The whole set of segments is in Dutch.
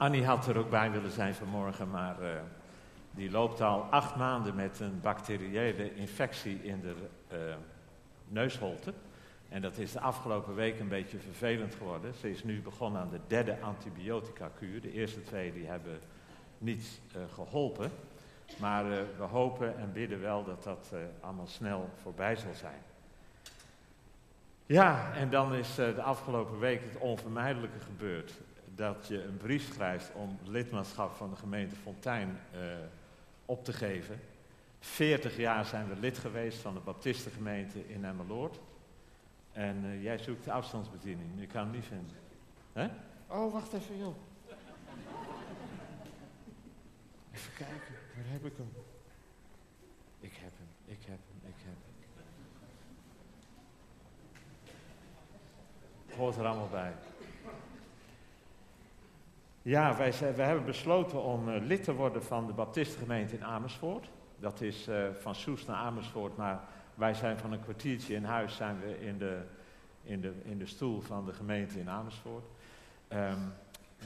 Annie had er ook bij willen zijn vanmorgen, maar uh, die loopt al acht maanden met een bacteriële infectie in de uh, neusholte. En dat is de afgelopen week een beetje vervelend geworden. Ze is nu begonnen aan de derde antibiotica-kuur. De eerste twee die hebben niet uh, geholpen. Maar we hopen en bidden wel dat dat allemaal snel voorbij zal zijn. Ja, en dan is de afgelopen week het onvermijdelijke gebeurd dat je een brief schrijft om lidmaatschap van de gemeente Fontijn uh, op te geven. 40 jaar zijn we lid geweest van de Baptistengemeente in Emmeloord. En uh, jij zoekt de afstandsbediening, je kan hem niet vinden. Hè? Oh, wacht even, joh. Even kijken, waar heb ik hem? Ik heb hem, ik heb hem, ik heb hem. Hoort er allemaal bij. Ja, wij, hebben besloten om uh, lid te worden van de Baptistengemeente in Amersfoort. Dat is uh, van Soest naar Amersfoort, maar wij zijn van een kwartiertje in huis zijn we in de, in de, in de stoel van de gemeente in Amersfoort. Um,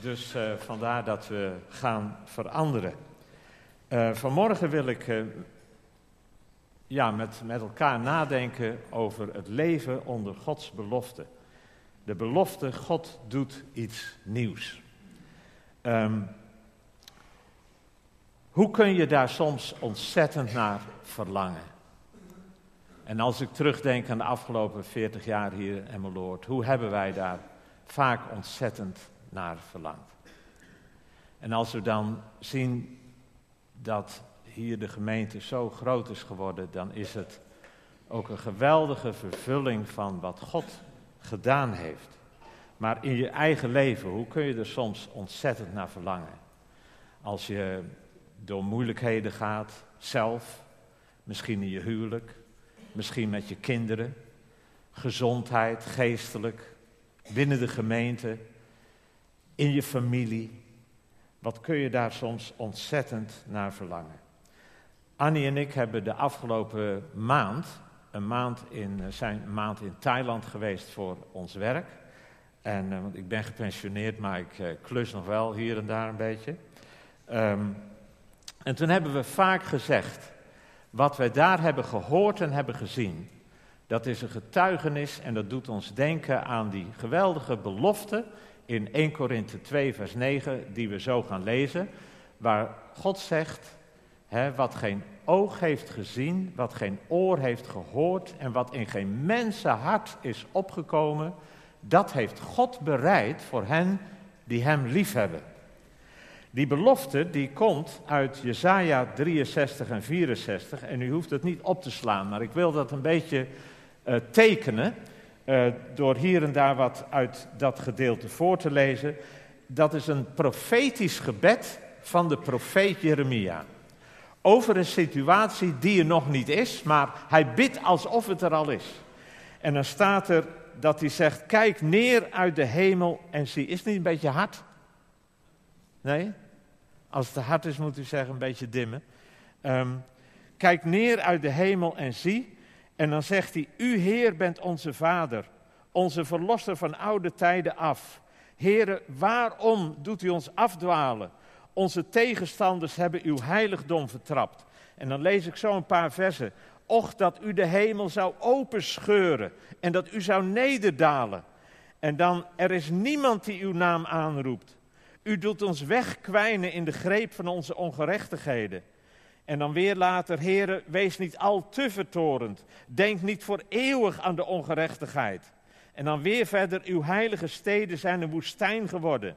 dus uh, vandaar dat we gaan veranderen. vanmorgen wil ik ja, met, met elkaar nadenken over het leven onder Gods belofte. De belofte, God doet iets nieuws. Um, hoe kun je daar soms ontzettend naar verlangen? En als ik terugdenk aan de afgelopen 40 jaar hier in Emmeloord, hoe hebben wij daar vaak ontzettend naar verlangd? En als we dan zien dat hier de gemeente zo groot is geworden, dan is het ook een geweldige vervulling van wat God gedaan heeft. Maar in je eigen leven, hoe kun je er soms ontzettend naar verlangen? Als je door moeilijkheden gaat, zelf, misschien in je huwelijk, misschien met je kinderen, gezondheid, geestelijk, binnen de gemeente, in je familie. Wat kun je daar soms ontzettend naar verlangen? Annie en ik hebben de afgelopen maand, een maand in, zijn een maand in Thailand geweest voor ons werk. En, uh, want ik ben gepensioneerd, maar ik uh, klus nog wel hier en daar een beetje. Um, en toen hebben we vaak gezegd, wat wij daar hebben gehoord en hebben gezien, dat is een getuigenis en dat doet ons denken aan die geweldige belofte in 1 Korinthe 2, vers 9, die we zo gaan lezen, waar God zegt, hè, wat geen oog heeft gezien, wat geen oor heeft gehoord en wat in geen mensenhart is opgekomen, dat heeft God bereid voor hen die Hem liefhebben. Die belofte die komt uit Jesaja 63 en 64 en u hoeft het niet op te slaan, maar ik wil dat een beetje uh, tekenen uh, door hier en daar wat uit dat gedeelte voor te lezen. Dat is een profetisch gebed van de profeet Jeremia. Over een situatie die er nog niet is, maar hij bidt alsof het er al is. En dan staat er dat hij zegt: Kijk neer uit de hemel en zie. Is het niet een beetje hard? Nee? Als het te hard is, moet u zeggen een beetje dimmen. Um, kijk neer uit de hemel en zie. En dan zegt hij: U, Heer, bent onze Vader, onze verlosser van oude tijden af. Heren, waarom doet u ons afdwalen? Onze tegenstanders hebben uw heiligdom vertrapt. En dan lees ik zo een paar versen. Och, dat u de hemel zou openscheuren en dat u zou nederdalen. En dan, er is niemand die uw naam aanroept. U doet ons wegkwijnen in de greep van onze ongerechtigheden. En dan weer later, heren, wees niet al te vertorend. Denk niet voor eeuwig aan de ongerechtigheid. En dan weer verder, uw heilige steden zijn een woestijn geworden.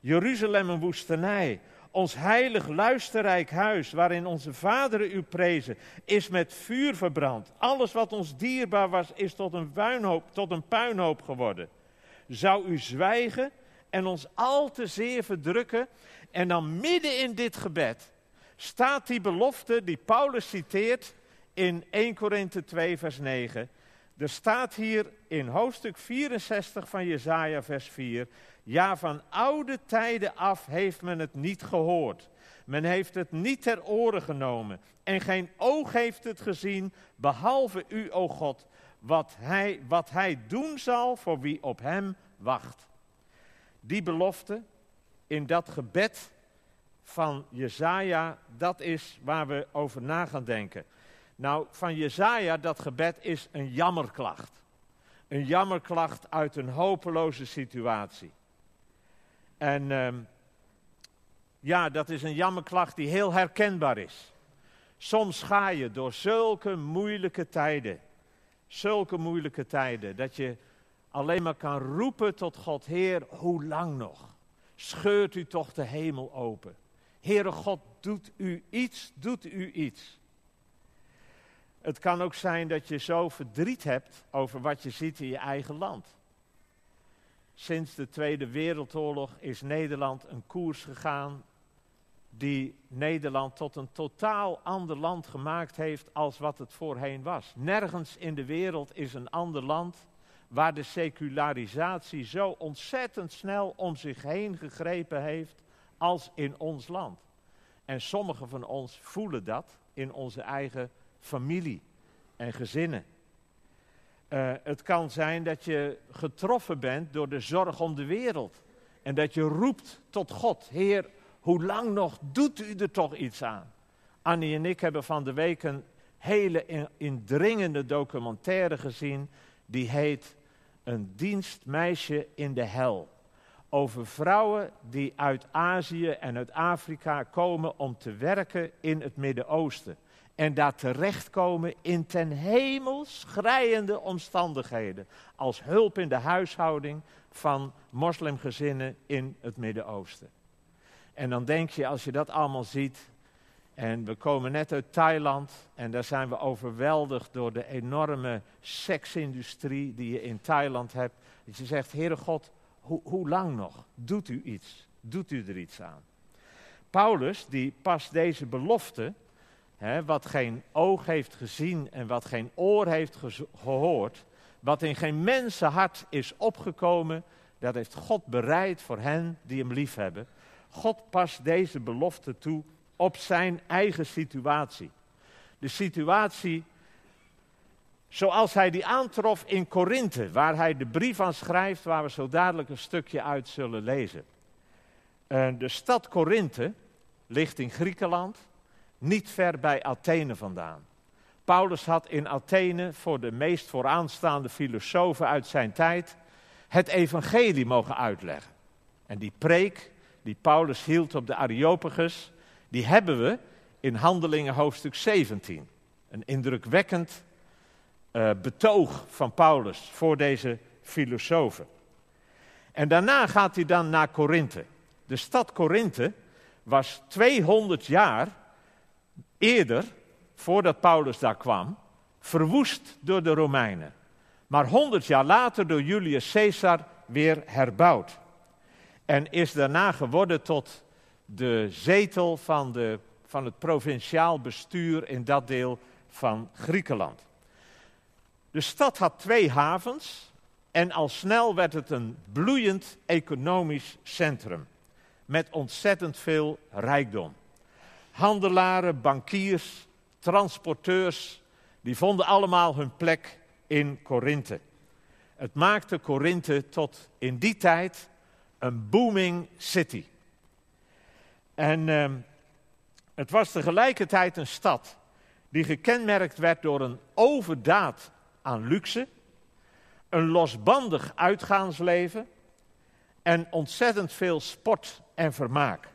Jeruzalem een woestenij. Ons heilig luisterrijk huis, waarin onze vaderen u prezen, is met vuur verbrand. Alles wat ons dierbaar was, is tot een, puinhoop, tot een puinhoop geworden. Zou u zwijgen en ons al te zeer verdrukken? En dan midden in dit gebed staat die belofte die Paulus citeert in 1 Korinthe 2, vers 9. Er staat hier in hoofdstuk 64 van Jesaja, vers 4. Ja, van oude tijden af heeft men het niet gehoord. Men heeft het niet ter oren genomen. En geen oog heeft het gezien, behalve u, o God, wat hij, wat hij doen zal voor wie op hem wacht. Die belofte, in dat gebed van Jezaja, dat is waar we over na gaan denken. Nou, van Jezaja, dat gebed is een jammerklacht. Een jammerklacht uit een hopeloze situatie. En ehm, ja, dat is een jammerklacht die heel herkenbaar is. Soms ga je door zulke moeilijke tijden, zulke moeilijke tijden, dat je alleen maar kan roepen tot God, Heer, hoe lang nog? Scheurt u toch de hemel open? Heere God, doet u iets, doet u iets. Het kan ook zijn dat je zo verdriet hebt over wat je ziet in je eigen land. Sinds de Tweede Wereldoorlog is Nederland een koers gegaan die Nederland tot een totaal ander land gemaakt heeft als wat het voorheen was. Nergens in de wereld is een ander land waar de secularisatie zo ontzettend snel om zich heen gegrepen heeft als in ons land. En sommigen van ons voelen dat in onze eigen familie en gezinnen. Uh, het kan zijn dat je getroffen bent door de zorg om de wereld. En dat je roept tot God: Heer, hoe lang nog doet u er toch iets aan? Annie en ik hebben van de week een hele indringende documentaire gezien. Die heet Een dienstmeisje in de hel. Over vrouwen die uit Azië en uit Afrika komen om te werken in het Midden-Oosten. En daar terechtkomen in ten hemel schrijende omstandigheden. Als hulp in de huishouding van moslimgezinnen in het Midden-Oosten. En dan denk je, als je dat allemaal ziet, en we komen net uit Thailand en daar zijn we overweldigd door de enorme seksindustrie die je in Thailand hebt. Dat je zegt, Heere God, hoe lang nog? Doet u iets? Doet u er iets aan? Paulus, die past deze belofte, wat geen oog heeft gezien en wat geen oor heeft gehoord, wat in geen mensenhart is opgekomen, dat heeft God bereid voor hen die hem liefhebben. God past deze belofte toe op zijn eigen situatie. De situatie zoals hij die aantrof in Korinthe, waar hij de brief aan schrijft, waar we zo dadelijk een stukje uit zullen lezen. Uh, de stad Korinthe ligt in Griekenland, niet ver bij Athene vandaan. Paulus had in Athene voor de meest vooraanstaande filosofen uit zijn tijd het evangelie mogen uitleggen. En die preek die Paulus hield op de Areopagus, die hebben we in Handelingen hoofdstuk 17. Een indrukwekkend uh, betoog van Paulus voor deze filosofen. En daarna gaat hij dan naar Korinthe. De stad Korinthe was 200 jaar eerder, voordat Paulus daar kwam, verwoest door de Romeinen. Maar 100 jaar later door Julius Caesar weer herbouwd. En is daarna geworden tot de zetel van, de, van het provinciaal bestuur in dat deel van Griekenland. De stad had twee havens en al snel werd het een bloeiend economisch centrum met ontzettend veel rijkdom. Handelaren, bankiers, transporteurs, die vonden allemaal hun plek in Korinthe. Het maakte Korinthe tot in die tijd een booming city. En uh, het was tegelijkertijd een stad die gekenmerkt werd door een overdaad aan luxe, een losbandig uitgaansleven en ontzettend veel sport en vermaak.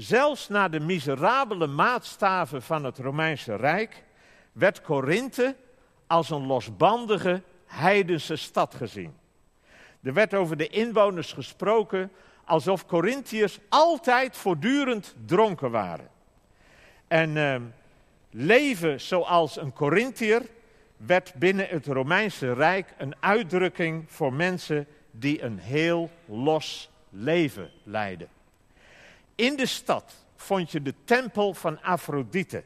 Zelfs naar de miserabele maatstaven van het Romeinse Rijk werd Korinthe als een losbandige heidense stad gezien. Er werd over de inwoners gesproken alsof Corinthiërs altijd voortdurend dronken waren. En uh, leven zoals een Corinthiër werd binnen het Romeinse Rijk een uitdrukking voor mensen die een heel los leven leidden. In de stad vond je de tempel van Afrodite,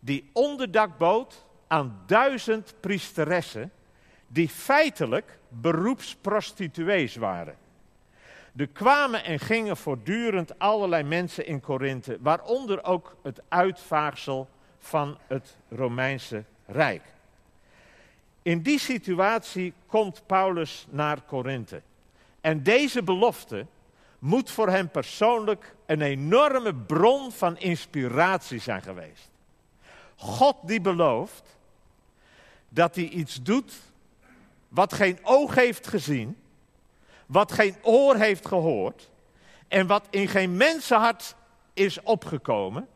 die onderdak bood aan duizend priesteressen, die feitelijk beroepsprostituees waren. Er kwamen en gingen voortdurend allerlei mensen in Korinthe, waaronder ook het uitvaagsel van het Romeinse Rijk. In die situatie komt Paulus naar Korinthe. En deze belofte moet voor hem persoonlijk een enorme bron van inspiratie zijn geweest. God die belooft dat hij iets doet wat geen oog heeft gezien, wat geen oor heeft gehoord en wat in geen mensenhart is opgekomen,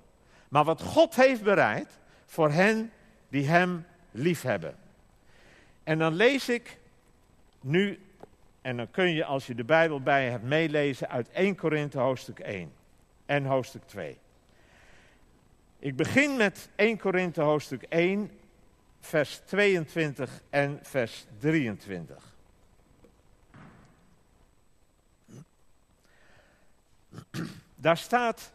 maar wat God heeft bereid voor hen die Hem liefhebben. En dan lees ik nu, en dan kun je als je de Bijbel bij je hebt meelezen uit 1 Korinthe hoofdstuk 1 en hoofdstuk 2. Ik begin met 1 Korinthe hoofdstuk 1, vers 22 en vers 23. Daar staat,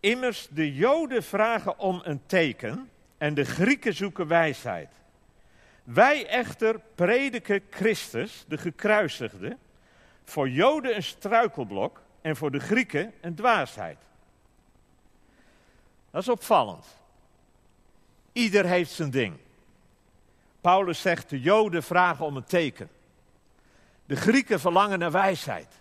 immers de Joden vragen om een teken en de Grieken zoeken wijsheid. Wij echter prediken Christus, de gekruisigde, voor Joden een struikelblok en voor de Grieken een dwaasheid. Dat is opvallend. Ieder heeft zijn ding. Paulus zegt, de Joden vragen om een teken. De Grieken verlangen naar wijsheid.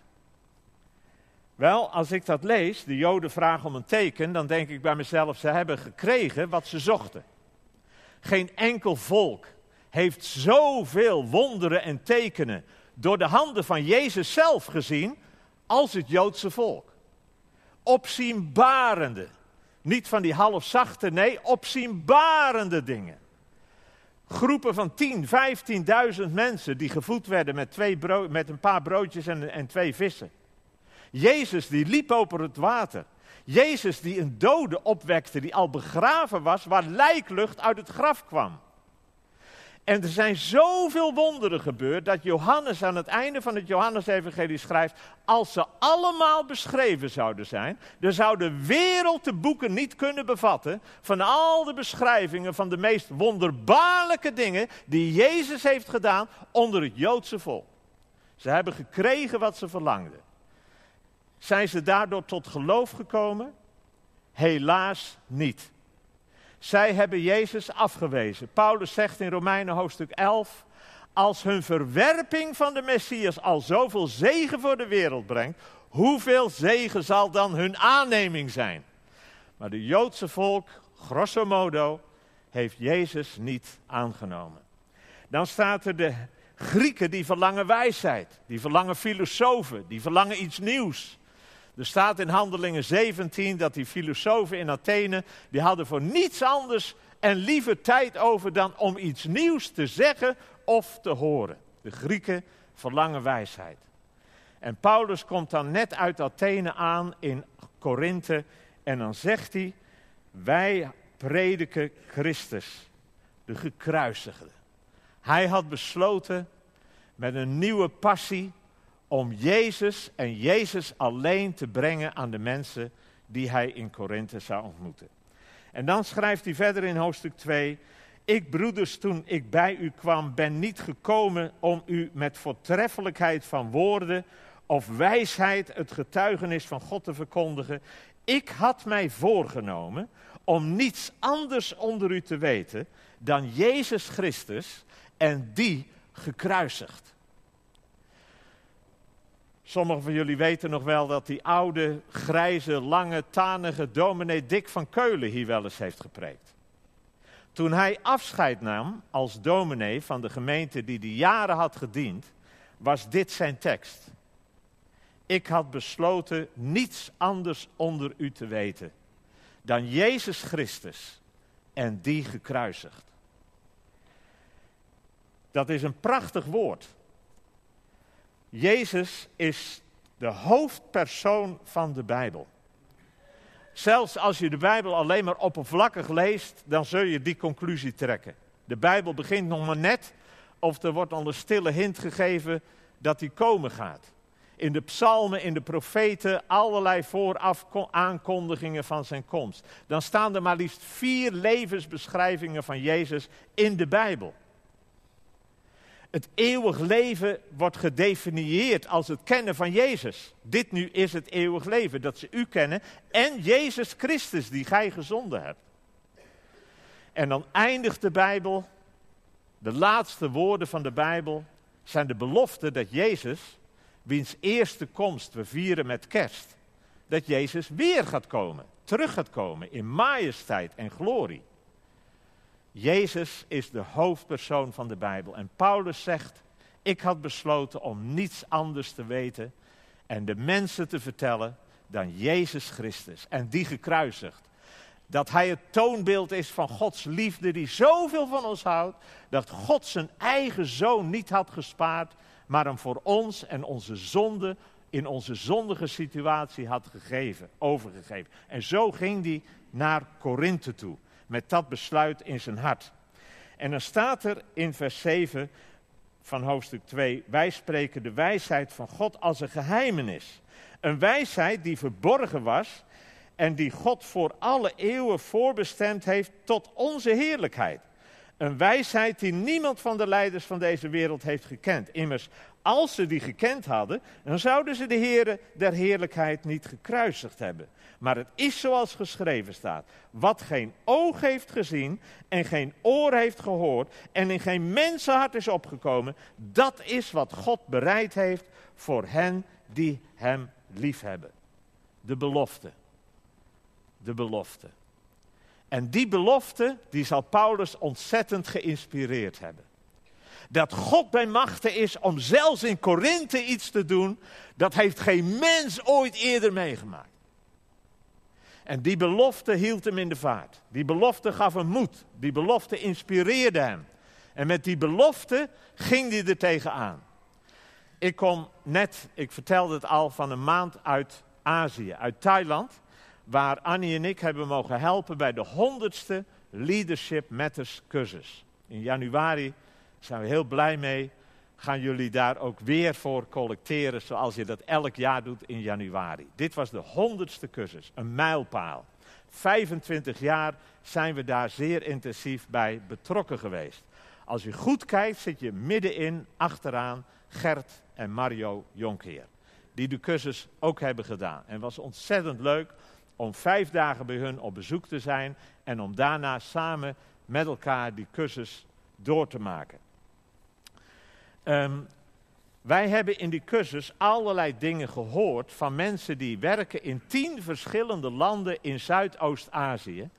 Wel, als ik dat lees, de Joden vragen om een teken, dan denk ik bij mezelf, ze hebben gekregen wat ze zochten. Geen enkel volk heeft zoveel wonderen en tekenen door de handen van Jezus zelf gezien als het Joodse volk. Opzienbarende, niet van die halfzachte, nee, opzienbarende dingen. Groepen van 10, 15.000 mensen die gevoed werden met, twee met een paar broodjes en, en twee vissen. Jezus die liep over het water. Jezus die een dode opwekte die al begraven was, waar lijklucht uit het graf kwam. En er zijn zoveel wonderen gebeurd dat Johannes aan het einde van het Johannesevangelie schrijft, als ze allemaal beschreven zouden zijn, dan zou de wereld de boeken niet kunnen bevatten van al de beschrijvingen van de meest wonderbaarlijke dingen die Jezus heeft gedaan onder het Joodse volk. Ze hebben gekregen wat ze verlangden. Zijn ze daardoor tot geloof gekomen? Helaas niet. Zij hebben Jezus afgewezen. Paulus zegt in Romeinen hoofdstuk 11, als hun verwerping van de Messias al zoveel zegen voor de wereld brengt, hoeveel zegen zal dan hun aanneming zijn? Maar de Joodse volk, grosso modo, heeft Jezus niet aangenomen. Dan staat er de Grieken die verlangen wijsheid, die verlangen filosofen, die verlangen iets nieuws. Er staat in Handelingen 17 dat die filosofen in Athene, die hadden voor niets anders en liever tijd over dan om iets nieuws te zeggen of te horen. De Grieken verlangen wijsheid. En Paulus komt dan net uit Athene aan in Korinthe en dan zegt hij, wij prediken Christus, de gekruisigde. Hij had besloten met een nieuwe passie om Jezus en Jezus alleen te brengen aan de mensen die hij in Korinthe zou ontmoeten. En dan schrijft hij verder in hoofdstuk 2: Ik, broeders, toen ik bij u kwam, ben niet gekomen om u met voortreffelijkheid van woorden of wijsheid het getuigenis van God te verkondigen. Ik had mij voorgenomen om niets anders onder u te weten dan Jezus Christus en die gekruisigd. Sommigen van jullie weten nog wel dat die oude, grijze, lange, tanige dominee Dick van Keulen hier wel eens heeft gepreekt. Toen hij afscheid nam als dominee van de gemeente die die jaren had gediend, was dit zijn tekst. Ik had besloten niets anders onder u te weten dan Jezus Christus en die gekruisigd. Dat is een prachtig woord. Jezus is de hoofdpersoon van de Bijbel. Zelfs als je de Bijbel alleen maar oppervlakkig leest, dan zul je die conclusie trekken. De Bijbel begint nog maar net, of er wordt al een stille hint gegeven dat hij komen gaat. In de psalmen, in de profeten, allerlei vooraf aankondigingen van zijn komst. Dan staan er maar liefst vier levensbeschrijvingen van Jezus in de Bijbel. Het eeuwig leven wordt gedefinieerd als het kennen van Jezus. Dit nu is het eeuwig leven, dat ze u kennen en Jezus Christus die gij gezonden hebt. En dan eindigt de Bijbel, de laatste woorden van de Bijbel zijn de belofte dat Jezus wiens eerste komst we vieren met kerst, dat Jezus weer gaat komen, terug gaat komen in majesteit en glorie. Jezus is de hoofdpersoon van de Bijbel. En Paulus zegt, ik had besloten om niets anders te weten en de mensen te vertellen dan Jezus Christus en die gekruisigd. Dat hij het toonbeeld is van Gods liefde die zoveel van ons houdt, dat God zijn eigen zoon niet had gespaard, maar hem voor ons en onze zonde in onze zondige situatie had gegeven, overgegeven. En zo ging hij naar Korinthe toe, met dat besluit in zijn hart. En dan staat er in vers 7 van hoofdstuk 2, wij spreken de wijsheid van God als een geheimenis. Een wijsheid die verborgen was en die God voor alle eeuwen voorbestemd heeft tot onze heerlijkheid. Een wijsheid die niemand van de leiders van deze wereld heeft gekend. Immers, als ze die gekend hadden, dan zouden ze de Heere der heerlijkheid niet gekruisigd hebben. Maar het is zoals geschreven staat. Wat geen oog heeft gezien en geen oor heeft gehoord en in geen mensenhart is opgekomen, dat is wat God bereid heeft voor hen die hem liefhebben. De belofte. De belofte. En die belofte, die zal Paulus ontzettend geïnspireerd hebben. Dat God bij machten is om zelfs in Korinthe iets te doen, dat heeft geen mens ooit eerder meegemaakt. En die belofte hield hem in de vaart. Die belofte gaf hem moed. Die belofte inspireerde hem. En met die belofte ging hij er tegenaan. Ik kom net, ik vertelde het al, van een maand uit Azië, uit Thailand waar Annie en ik hebben mogen helpen bij de honderdste Leadership Matters cursus. In januari zijn we heel blij mee. Gaan jullie daar ook weer voor collecteren, zoals je dat elk jaar doet in januari. Dit was de honderdste cursus, een mijlpaal. 25 jaar zijn we daar zeer intensief bij betrokken geweest. Als je goed kijkt, zit je middenin, achteraan, Gert en Mario Jonkheer. Die de cursus ook hebben gedaan. En was ontzettend leuk om vijf dagen bij hun op bezoek te zijn en om daarna samen met elkaar die cursus door te maken. Ehm, wij hebben in die cursus allerlei dingen gehoord van mensen die werken in tien verschillende landen in Zuidoost-Azië.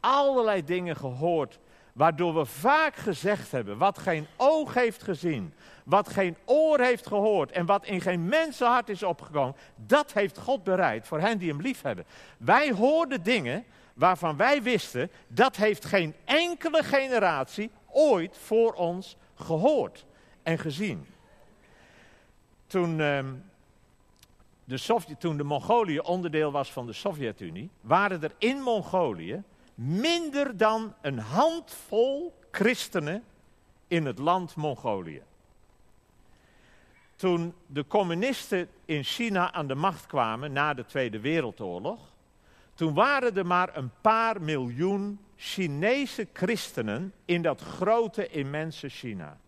Allerlei dingen gehoord waardoor we vaak gezegd hebben, wat geen oog heeft gezien, wat geen oor heeft gehoord en wat in geen mensenhart is opgekomen, dat heeft God bereid voor hen die hem lief hebben. Wij hoorden dingen waarvan wij wisten, dat heeft geen enkele generatie ooit voor ons gehoord en gezien. Toen, uh, de, Sovjet, toen de Mongolië onderdeel was van de Sovjet-Unie, waren er in Mongolië minder dan een handvol christenen in het land Mongolië. Toen de communisten in China aan de macht kwamen na de Tweede Wereldoorlog, toen waren er maar een paar miljoen Chinese christenen in dat grote, immense China.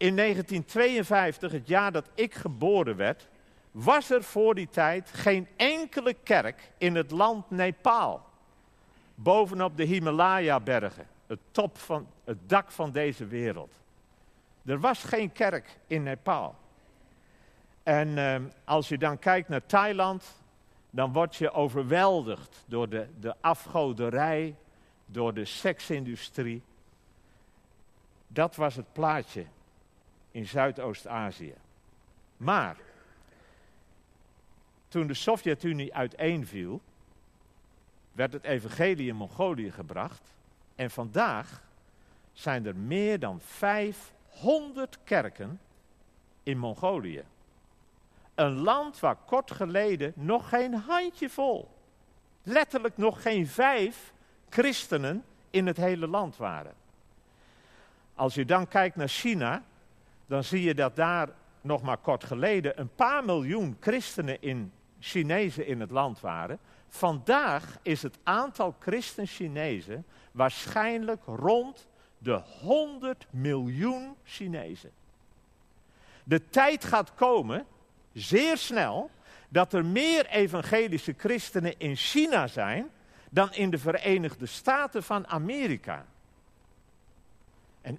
In 1952, het jaar dat ik geboren werd, was er voor die tijd geen enkele kerk in het land Nepal bovenop de Himalaya-bergen, het top van het dak van deze wereld. Er was geen kerk in Nepal. En ehm, als je dan kijkt naar Thailand, dan word je overweldigd door de, de afgoderij, door de seksindustrie. Dat was het plaatje in Zuidoost-Azië. Maar toen de Sovjet-Unie uiteenviel, werd het evangelie in Mongolië gebracht. En vandaag zijn er meer dan 500 kerken in Mongolië. Een land waar kort geleden nog geen handjevol, letterlijk nog geen vijf christenen in het hele land waren. Als je dan kijkt naar China, dan zie je dat daar nog maar kort geleden een paar miljoen christenen in Chinezen in het land waren. Vandaag is het aantal christen-Chinezen waarschijnlijk rond de 100 miljoen Chinezen. De tijd gaat komen, zeer snel, dat er meer evangelische christenen in China zijn dan in de Verenigde Staten van Amerika.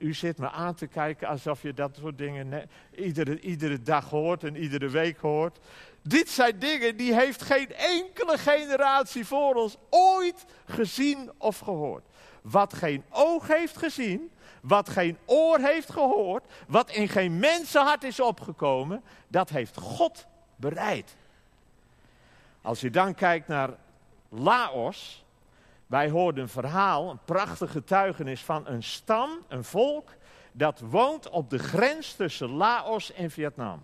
U zit me aan te kijken alsof je dat soort dingen iedere, iedere dag hoort en iedere week hoort. Dit zijn dingen die heeft geen enkele generatie voor ons ooit gezien of gehoord. Wat geen oog heeft gezien, wat geen oor heeft gehoord, wat in geen mensenhart is opgekomen, dat heeft God bereid. Als je dan kijkt naar Laos, wij hoorden een verhaal, een prachtige getuigenis van een stam, een volk, dat woont op de grens tussen Laos en Vietnam.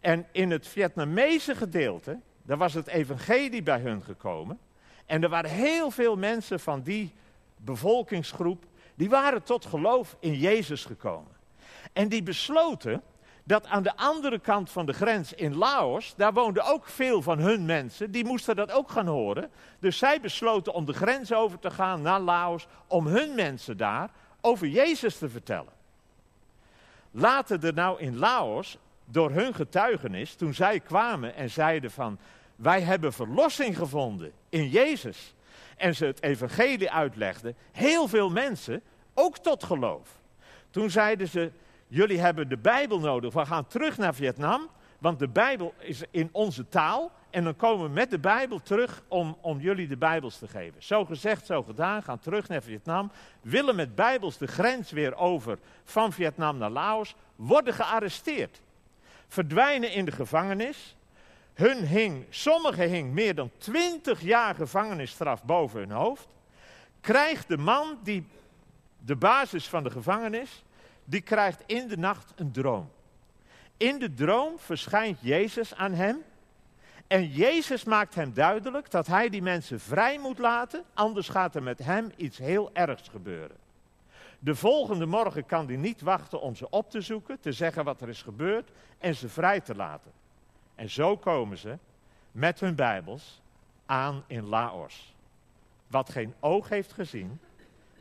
En in het Vietnamese gedeelte, daar was het evangelie bij hun gekomen. En er waren heel veel mensen van die bevolkingsgroep, die waren tot geloof in Jezus gekomen. En die besloten dat aan de andere kant van de grens in Laos, daar woonden ook veel van hun mensen, die moesten dat ook gaan horen. Dus zij besloten om de grens over te gaan naar Laos, om hun mensen daar over Jezus te vertellen. Later er nou in Laos, door hun getuigenis, toen zij kwamen en zeiden van, wij hebben verlossing gevonden in Jezus. En ze het evangelie uitlegden, heel veel mensen, ook tot geloof. Toen zeiden ze, jullie hebben de Bijbel nodig. We gaan terug naar Vietnam, want de Bijbel is in onze taal. En dan komen we met de Bijbel terug om, om jullie de Bijbels te geven. Zo gezegd, zo gedaan, gaan terug naar Vietnam. Willen met Bijbels de grens weer over van Vietnam naar Laos. Worden gearresteerd. Verdwijnen in de gevangenis. Hun hing, sommigen hing meer dan twintig jaar gevangenisstraf boven hun hoofd. Krijgt de man die de basis van de gevangenis die krijgt in de nacht een droom. In de droom verschijnt Jezus aan hem. En Jezus maakt hem duidelijk dat hij die mensen vrij moet laten, anders gaat er met hem iets heel ergs gebeuren. De volgende morgen kan hij niet wachten om ze op te zoeken, te zeggen wat er is gebeurd en ze vrij te laten. En zo komen ze met hun Bijbels aan in Laos. Wat geen oog heeft gezien,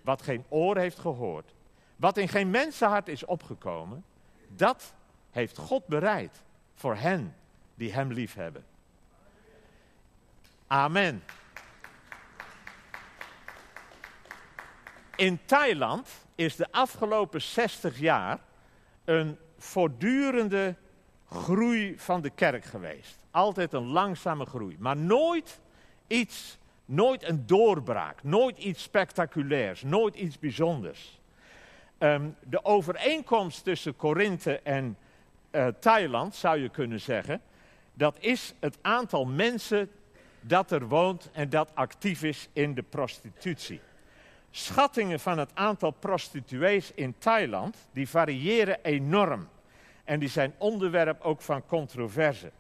wat geen oor heeft gehoord, wat in geen mensenhart is opgekomen, dat heeft God bereid voor hen die Hem lief hebben. Amen. In Thailand is de afgelopen 60 jaar een voortdurende groei van de kerk geweest. Altijd een langzame groei, maar nooit iets, nooit een doorbraak, nooit iets spectaculairs, nooit iets bijzonders. Um, de overeenkomst tussen Korinthe en uh, Thailand, zou je kunnen zeggen, dat is het aantal mensen dat er woont en dat actief is in de prostitutie. Schattingen van het aantal prostituees in Thailand, die variëren enorm. En die zijn onderwerp ook van controverse.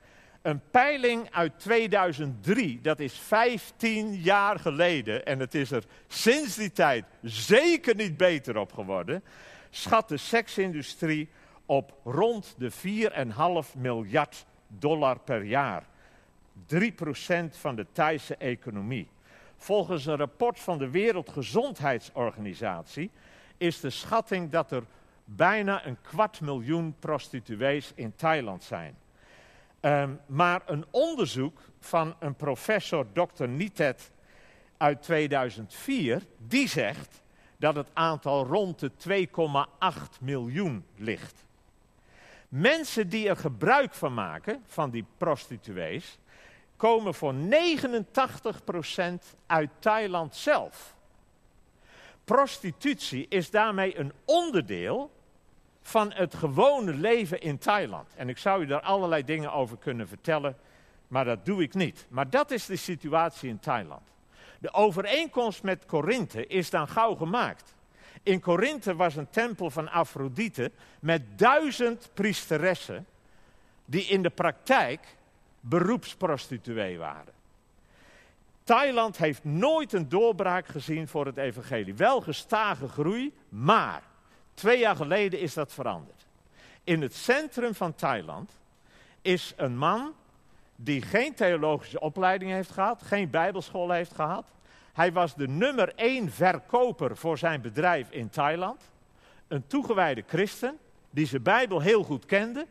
Een peiling uit 2003, dat is 15 jaar geleden, en het is er sinds die tijd zeker niet beter op geworden, schat de seksindustrie op rond de 4,5 miljard dollar per jaar. 3% van de Thaise economie. Volgens een rapport van de Wereldgezondheidsorganisatie is de schatting dat er bijna een kwart miljoen prostituees in Thailand zijn. Ehm, maar een onderzoek van een professor, Dr. Nitet, uit 2004, die zegt dat het aantal rond de 2,8 miljoen ligt. Mensen die er gebruik van maken, van die prostituees, komen voor 89% uit Thailand zelf. Prostitutie is daarmee een onderdeel van het gewone leven in Thailand. En ik zou u daar allerlei dingen over kunnen vertellen, maar dat doe ik niet. Maar dat is de situatie in Thailand. De overeenkomst met Korinthe is dan gauw gemaakt. In Korinthe was een tempel van Afrodite met duizend priesteressen, die in de praktijk beroepsprostituee waren. Thailand heeft nooit een doorbraak gezien voor het evangelie. Wel gestage groei, maar Twee jaar geleden is dat veranderd. In het centrum van Thailand is een man die geen theologische opleiding heeft gehad, geen bijbelschool heeft gehad. Hij was de nummer één verkoper voor zijn bedrijf in Thailand. Een toegewijde christen die zijn Bijbel heel goed kende.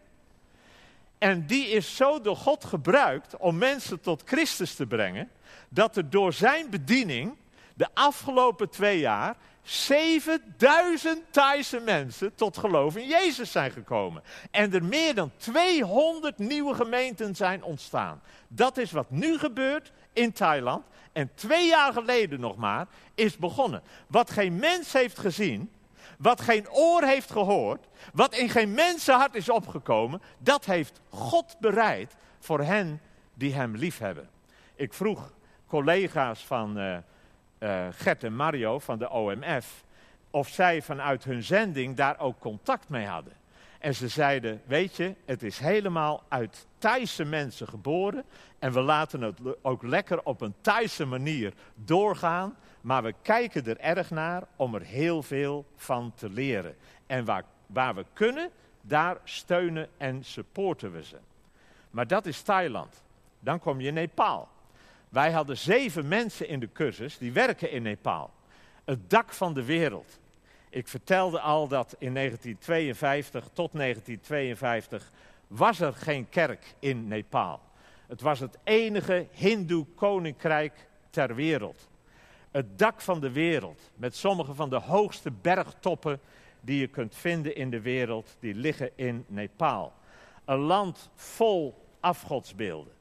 En die is zo door God gebruikt om mensen tot Christus te brengen, dat er door zijn bediening de afgelopen twee jaar 7000 Thaise mensen tot geloof in Jezus zijn gekomen. En er meer dan 200 nieuwe gemeenten zijn ontstaan. Dat is wat nu gebeurt in Thailand. En twee jaar geleden nog maar is begonnen. Wat geen mens heeft gezien, wat geen oor heeft gehoord, wat in geen mensenhart is opgekomen, dat heeft God bereid voor hen die hem liefhebben. Ik vroeg collega's van uh, uh, Gert en Mario van de OMF of zij vanuit hun zending daar ook contact mee hadden. En ze zeiden, weet je, het is helemaal uit Thaise mensen geboren. En we laten het ook lekker op een Thaise manier doorgaan. Maar we kijken er erg naar om er heel veel van te leren. En waar, waar we kunnen, daar steunen en supporten we ze. Maar dat is Thailand. Dan kom je in Nepal. Wij hadden zeven mensen in de cursus die werken in Nepal. Het dak van de wereld. Ik vertelde al dat in 1952 tot 1952 was er geen kerk in Nepal. Het was het enige hindoe koninkrijk ter wereld. Het dak van de wereld, met sommige van de hoogste bergtoppen die je kunt vinden in de wereld, die liggen in Nepal. Een land vol afgodsbeelden.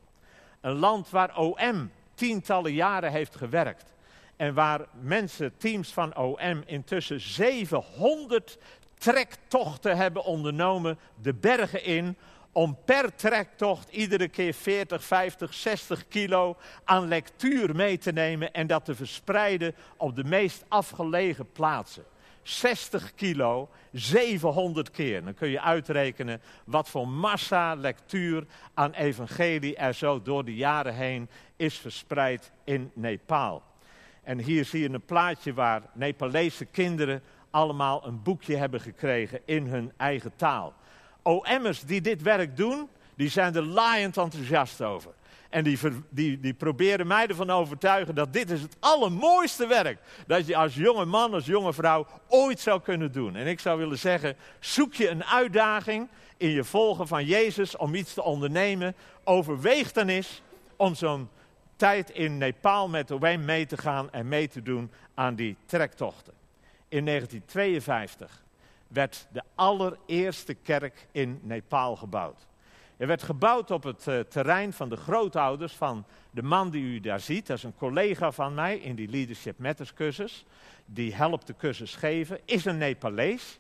Een land waar OM tientallen jaren heeft gewerkt. En waar mensen, teams van OM, intussen 700 trektochten hebben ondernomen de bergen in. Om per trektocht iedere keer 40, 50, 60 kilo aan lectuur mee te nemen en dat te verspreiden op de meest afgelegen plaatsen. 60 kilo, 700 keer. Dan kun je uitrekenen wat voor massa lectuur aan evangelie er zo door de jaren heen is verspreid in Nepal. En hier zie je een plaatje waar Nepalese kinderen allemaal een boekje hebben gekregen in hun eigen taal. OM'ers die dit werk doen, die zijn er laaiend enthousiast over. En die, die, die proberen mij ervan overtuigen dat dit is het allermooiste werk dat je als jonge man, als jonge vrouw ooit zou kunnen doen. En ik zou willen zeggen, zoek je een uitdaging in je volgen van Jezus om iets te ondernemen. Overweeg dan eens om zo'n tijd in Nepal met OM mee te gaan en mee te doen aan die trektochten. In 1952 werd de allereerste kerk in Nepal gebouwd. Er werd gebouwd op het uh, terrein van de grootouders van de man die u daar ziet. Dat is een collega van mij in die Leadership Matters cursus. Die helpt de cursus geven. Is een Nepalees.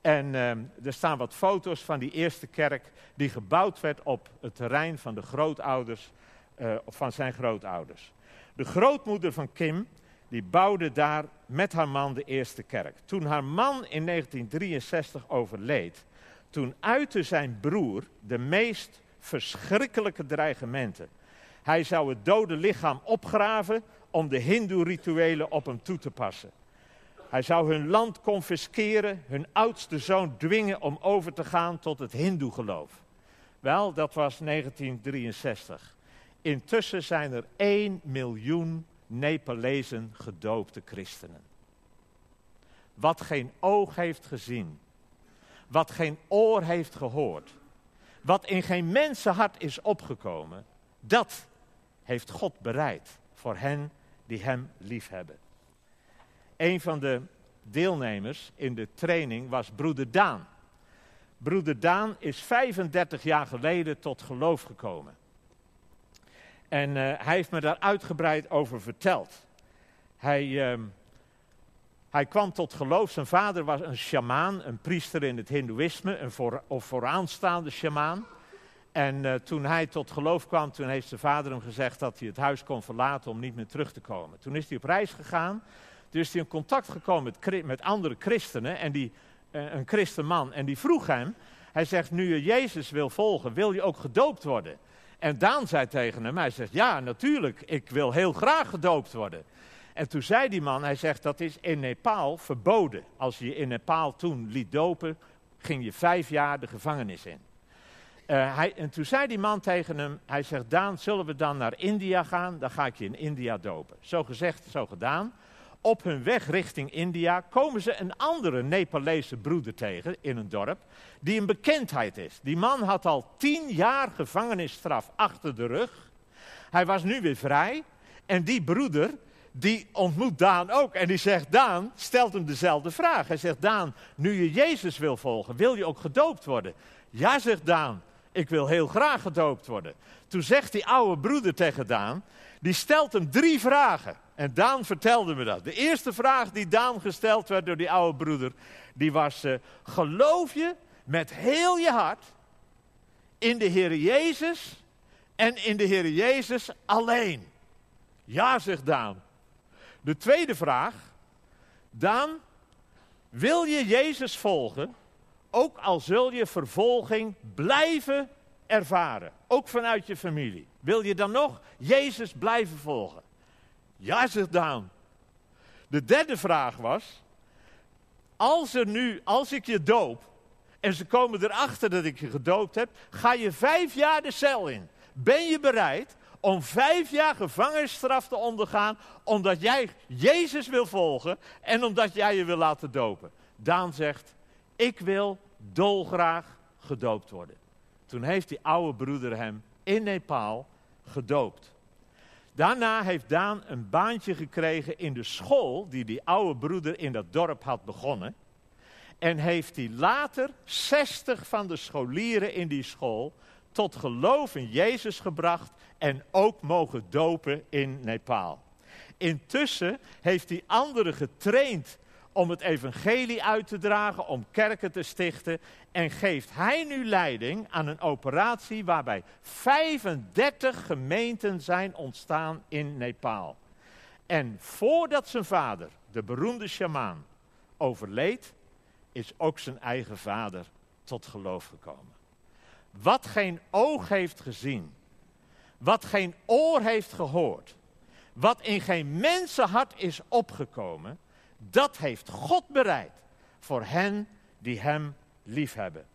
En uh, er staan wat foto's van die eerste kerk die gebouwd werd op het terrein van de grootouders, uh, van zijn grootouders. De grootmoeder van Kim, die bouwde daar met haar man de eerste kerk. Toen haar man in 1963 overleed, toen uitte zijn broer de meest verschrikkelijke dreigementen. Hij zou het dode lichaam opgraven om de hindoe-rituelen op hem toe te passen. Hij zou hun land confisceren, hun oudste zoon dwingen om over te gaan tot het hindoe-geloof. Wel, dat was 1963. Intussen zijn er 1 miljoen Nepalezen gedoopte christenen. Wat geen oog heeft gezien, wat geen oor heeft gehoord, wat in geen mensenhart is opgekomen, dat heeft God bereid voor hen die Hem liefhebben. Een van de deelnemers in de training was broeder Daan. Broeder Daan is 35 jaar geleden tot geloof gekomen. En uh, hij heeft me daar uitgebreid over verteld. Hij, uh, hij kwam tot geloof. Zijn vader was een sjamaan, een priester in het Hindoeïsme, een voor, of vooraanstaande sjamaan. En uh, toen hij tot geloof kwam, toen heeft zijn vader hem gezegd dat hij het huis kon verlaten om niet meer terug te komen. Toen is hij op reis gegaan. Toen is hij in contact gekomen met, andere christenen, en die, uh, een christenman. En die vroeg hem, hij zegt, nu je Jezus wil volgen, wil je ook gedoopt worden? En Daan zei tegen hem, hij zegt, ja natuurlijk, ik wil heel graag gedoopt worden. En toen zei die man, hij zegt, dat is in Nepal verboden. Als je in Nepal toen liet dopen, ging je vijf jaar de gevangenis in. Uh, hij, en toen zei die man tegen hem, hij zegt, Daan, zullen we dan naar India gaan? Dan ga ik je in India dopen. Zo gezegd, zo gedaan. Op hun weg richting India komen ze een andere Nepalese broeder tegen in een dorp, die een bekendheid is. Die man had al tien jaar gevangenisstraf achter de rug. Hij was nu weer vrij. En die broeder, die ontmoet Daan ook. En die zegt, Daan stelt hem dezelfde vraag. Hij zegt, Daan, nu je Jezus wil volgen, wil je ook gedoopt worden? Ja, zegt Daan, ik wil heel graag gedoopt worden. Toen zegt die oude broeder tegen Daan, die stelt hem drie vragen. En Daan vertelde me dat. De eerste vraag die Daan gesteld werd door die oude broeder, die was, uh, geloof je met heel je hart in de Heer Jezus en in de Heer Jezus alleen? Ja, zegt Daan. De tweede vraag, Daan, wil je Jezus volgen, ook al zul je vervolging blijven ervaren, ook vanuit je familie? Wil je dan nog Jezus blijven volgen? Ja, zegt Daan. De derde vraag was, als, er nu, als ik je doop en ze komen erachter dat ik je gedoopt heb, ga je vijf jaar de cel in. Ben je bereid om vijf jaar gevangenisstraf te ondergaan, omdat jij Jezus wil volgen en omdat jij je wil laten dopen? Daan zegt, ik wil dolgraag gedoopt worden. Toen heeft die oude broeder hem in Nepal gedoopt. Daarna heeft Daan een baantje gekregen in de school die die oude broeder in dat dorp had begonnen. En heeft hij later 60 van de scholieren in die school tot geloof in Jezus gebracht en ook mogen dopen in Nepal. Intussen heeft hij anderen getraind om het evangelie uit te dragen, om kerken te stichten. En geeft hij nu leiding aan een operatie waarbij 35 gemeenten zijn ontstaan in Nepal. En voordat zijn vader, de beroemde shamaan, overleed, is ook zijn eigen vader tot geloof gekomen. Wat geen oog heeft gezien, wat geen oor heeft gehoord, wat in geen mensenhart is opgekomen, dat heeft God bereid voor hen die Hem liefhebben.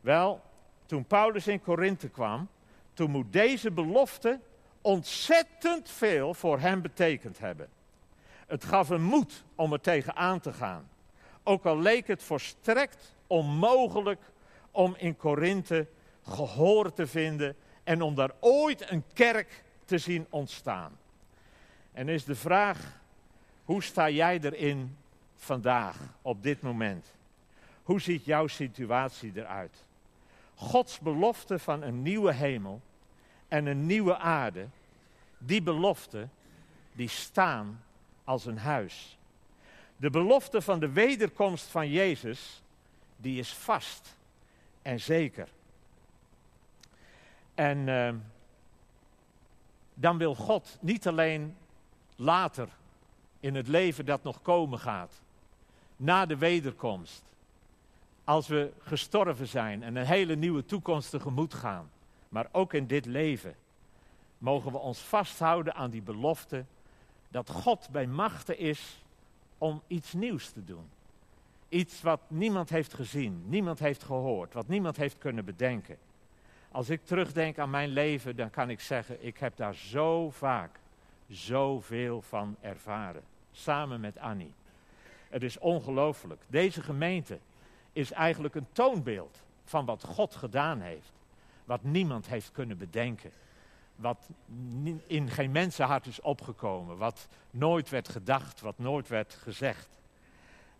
Wel, toen Paulus in Korinthe kwam, toen moet deze belofte ontzettend veel voor hem betekend hebben. Het gaf hem moed om er tegenaan te gaan. Ook al leek het volstrekt onmogelijk om in Korinthe gehoor te vinden en om daar ooit een kerk te zien ontstaan. En is de vraag, hoe sta jij erin vandaag, op dit moment? Hoe ziet jouw situatie eruit? Gods belofte van een nieuwe hemel en een nieuwe aarde, die belofte, die staan als een huis. De belofte van de wederkomst van Jezus, die is vast en zeker. En uh, dan wil God niet alleen later in het leven dat nog komen gaat, na de wederkomst, als we gestorven zijn en een hele nieuwe toekomst tegemoet gaan, maar ook in dit leven, mogen we ons vasthouden aan die belofte dat God bij machten is om iets nieuws te doen. Iets wat niemand heeft gezien, niemand heeft gehoord, wat niemand heeft kunnen bedenken. Als ik terugdenk aan mijn leven, dan kan ik zeggen, ik heb daar zo vaak zoveel van ervaren. Samen met Annie. Het is ongelooflijk. Deze gemeente is eigenlijk een toonbeeld van wat God gedaan heeft. Wat niemand heeft kunnen bedenken. Wat in geen mensenhart is opgekomen. Wat nooit werd gedacht, wat nooit werd gezegd.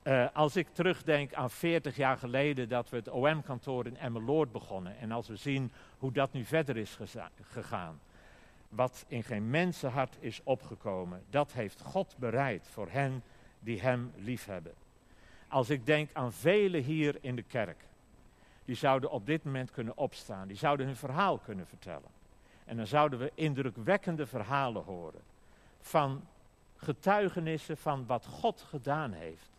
Uh, als ik terugdenk aan 40 jaar geleden dat we het OM-kantoor in Emmeloord begonnen. En als we zien hoe dat nu verder is gegaan. Wat in geen mensenhart is opgekomen, dat heeft God bereid voor hen die Hem liefhebben. Als ik denk aan velen hier in de kerk, die zouden op dit moment kunnen opstaan, die zouden hun verhaal kunnen vertellen. En dan zouden we indrukwekkende verhalen horen van getuigenissen van wat God gedaan heeft.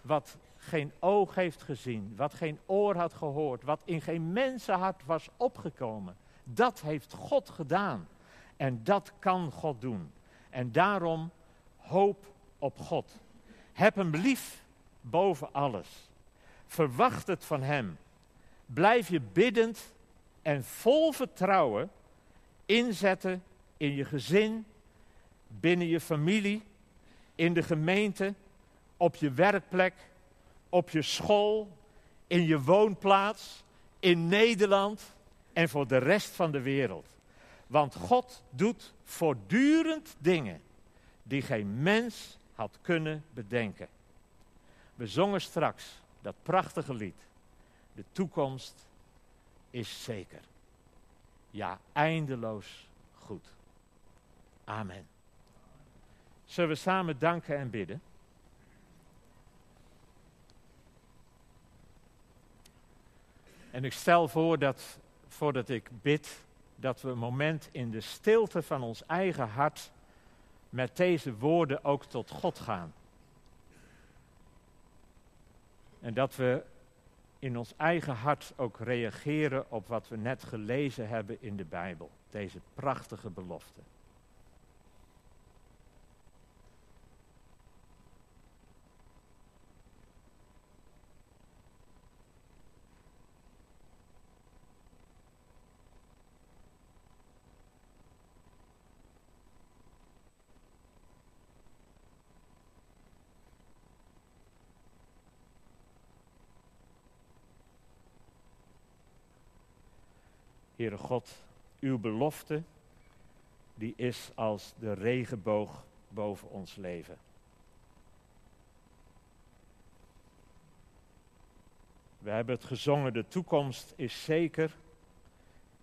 Wat geen oog heeft gezien, wat geen oor had gehoord, wat in geen mensenhart was opgekomen. Dat heeft God gedaan. En dat kan God doen. En daarom hoop op God. Heb hem lief boven alles. Verwacht het van hem. Blijf je biddend en vol vertrouwen inzetten in je gezin, binnen je familie, in de gemeente, op je werkplek, op je school, in je woonplaats, in Nederland en voor de rest van de wereld. Want God doet voortdurend dingen die geen mens had kunnen bedenken. We zongen straks dat prachtige lied. De toekomst is zeker. Ja, eindeloos goed. Amen. Zullen we samen danken en bidden? En ik stel voor dat, voordat ik bid, dat we een moment in de stilte van ons eigen hart met deze woorden ook tot God gaan. En dat we in ons eigen hart ook reageren op wat we net gelezen hebben in de Bijbel. Deze prachtige belofte. Heere God, uw belofte, die is als de regenboog boven ons leven. We hebben het gezongen, de toekomst is zeker,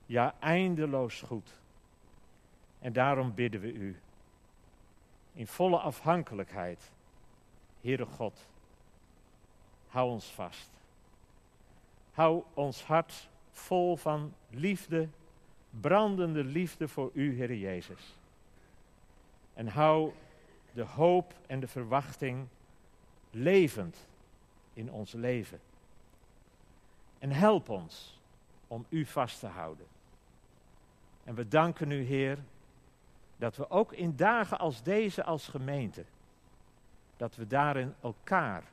ja eindeloos goed. En daarom bidden we u, in volle afhankelijkheid, Heere God, hou ons vast. Hou ons hart vol van liefde, brandende liefde voor u, Heer Jezus. En hou de hoop en de verwachting levend in ons leven. En help ons om u vast te houden. En we danken u, Heer, dat we ook in dagen als deze als gemeente, dat we daarin elkaar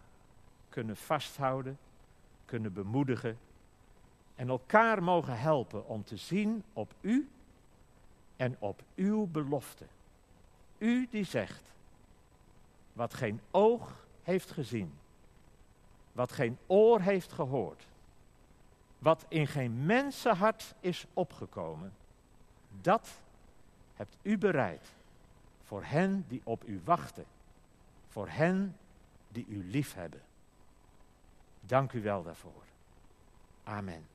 kunnen vasthouden, kunnen bemoedigen en elkaar mogen helpen om te zien op u en op uw belofte. U die zegt, wat geen oog heeft gezien, wat geen oor heeft gehoord, wat in geen mensenhart is opgekomen, dat hebt u bereid voor hen die op u wachten, voor hen die u lief hebben. Dank u wel daarvoor. Amen.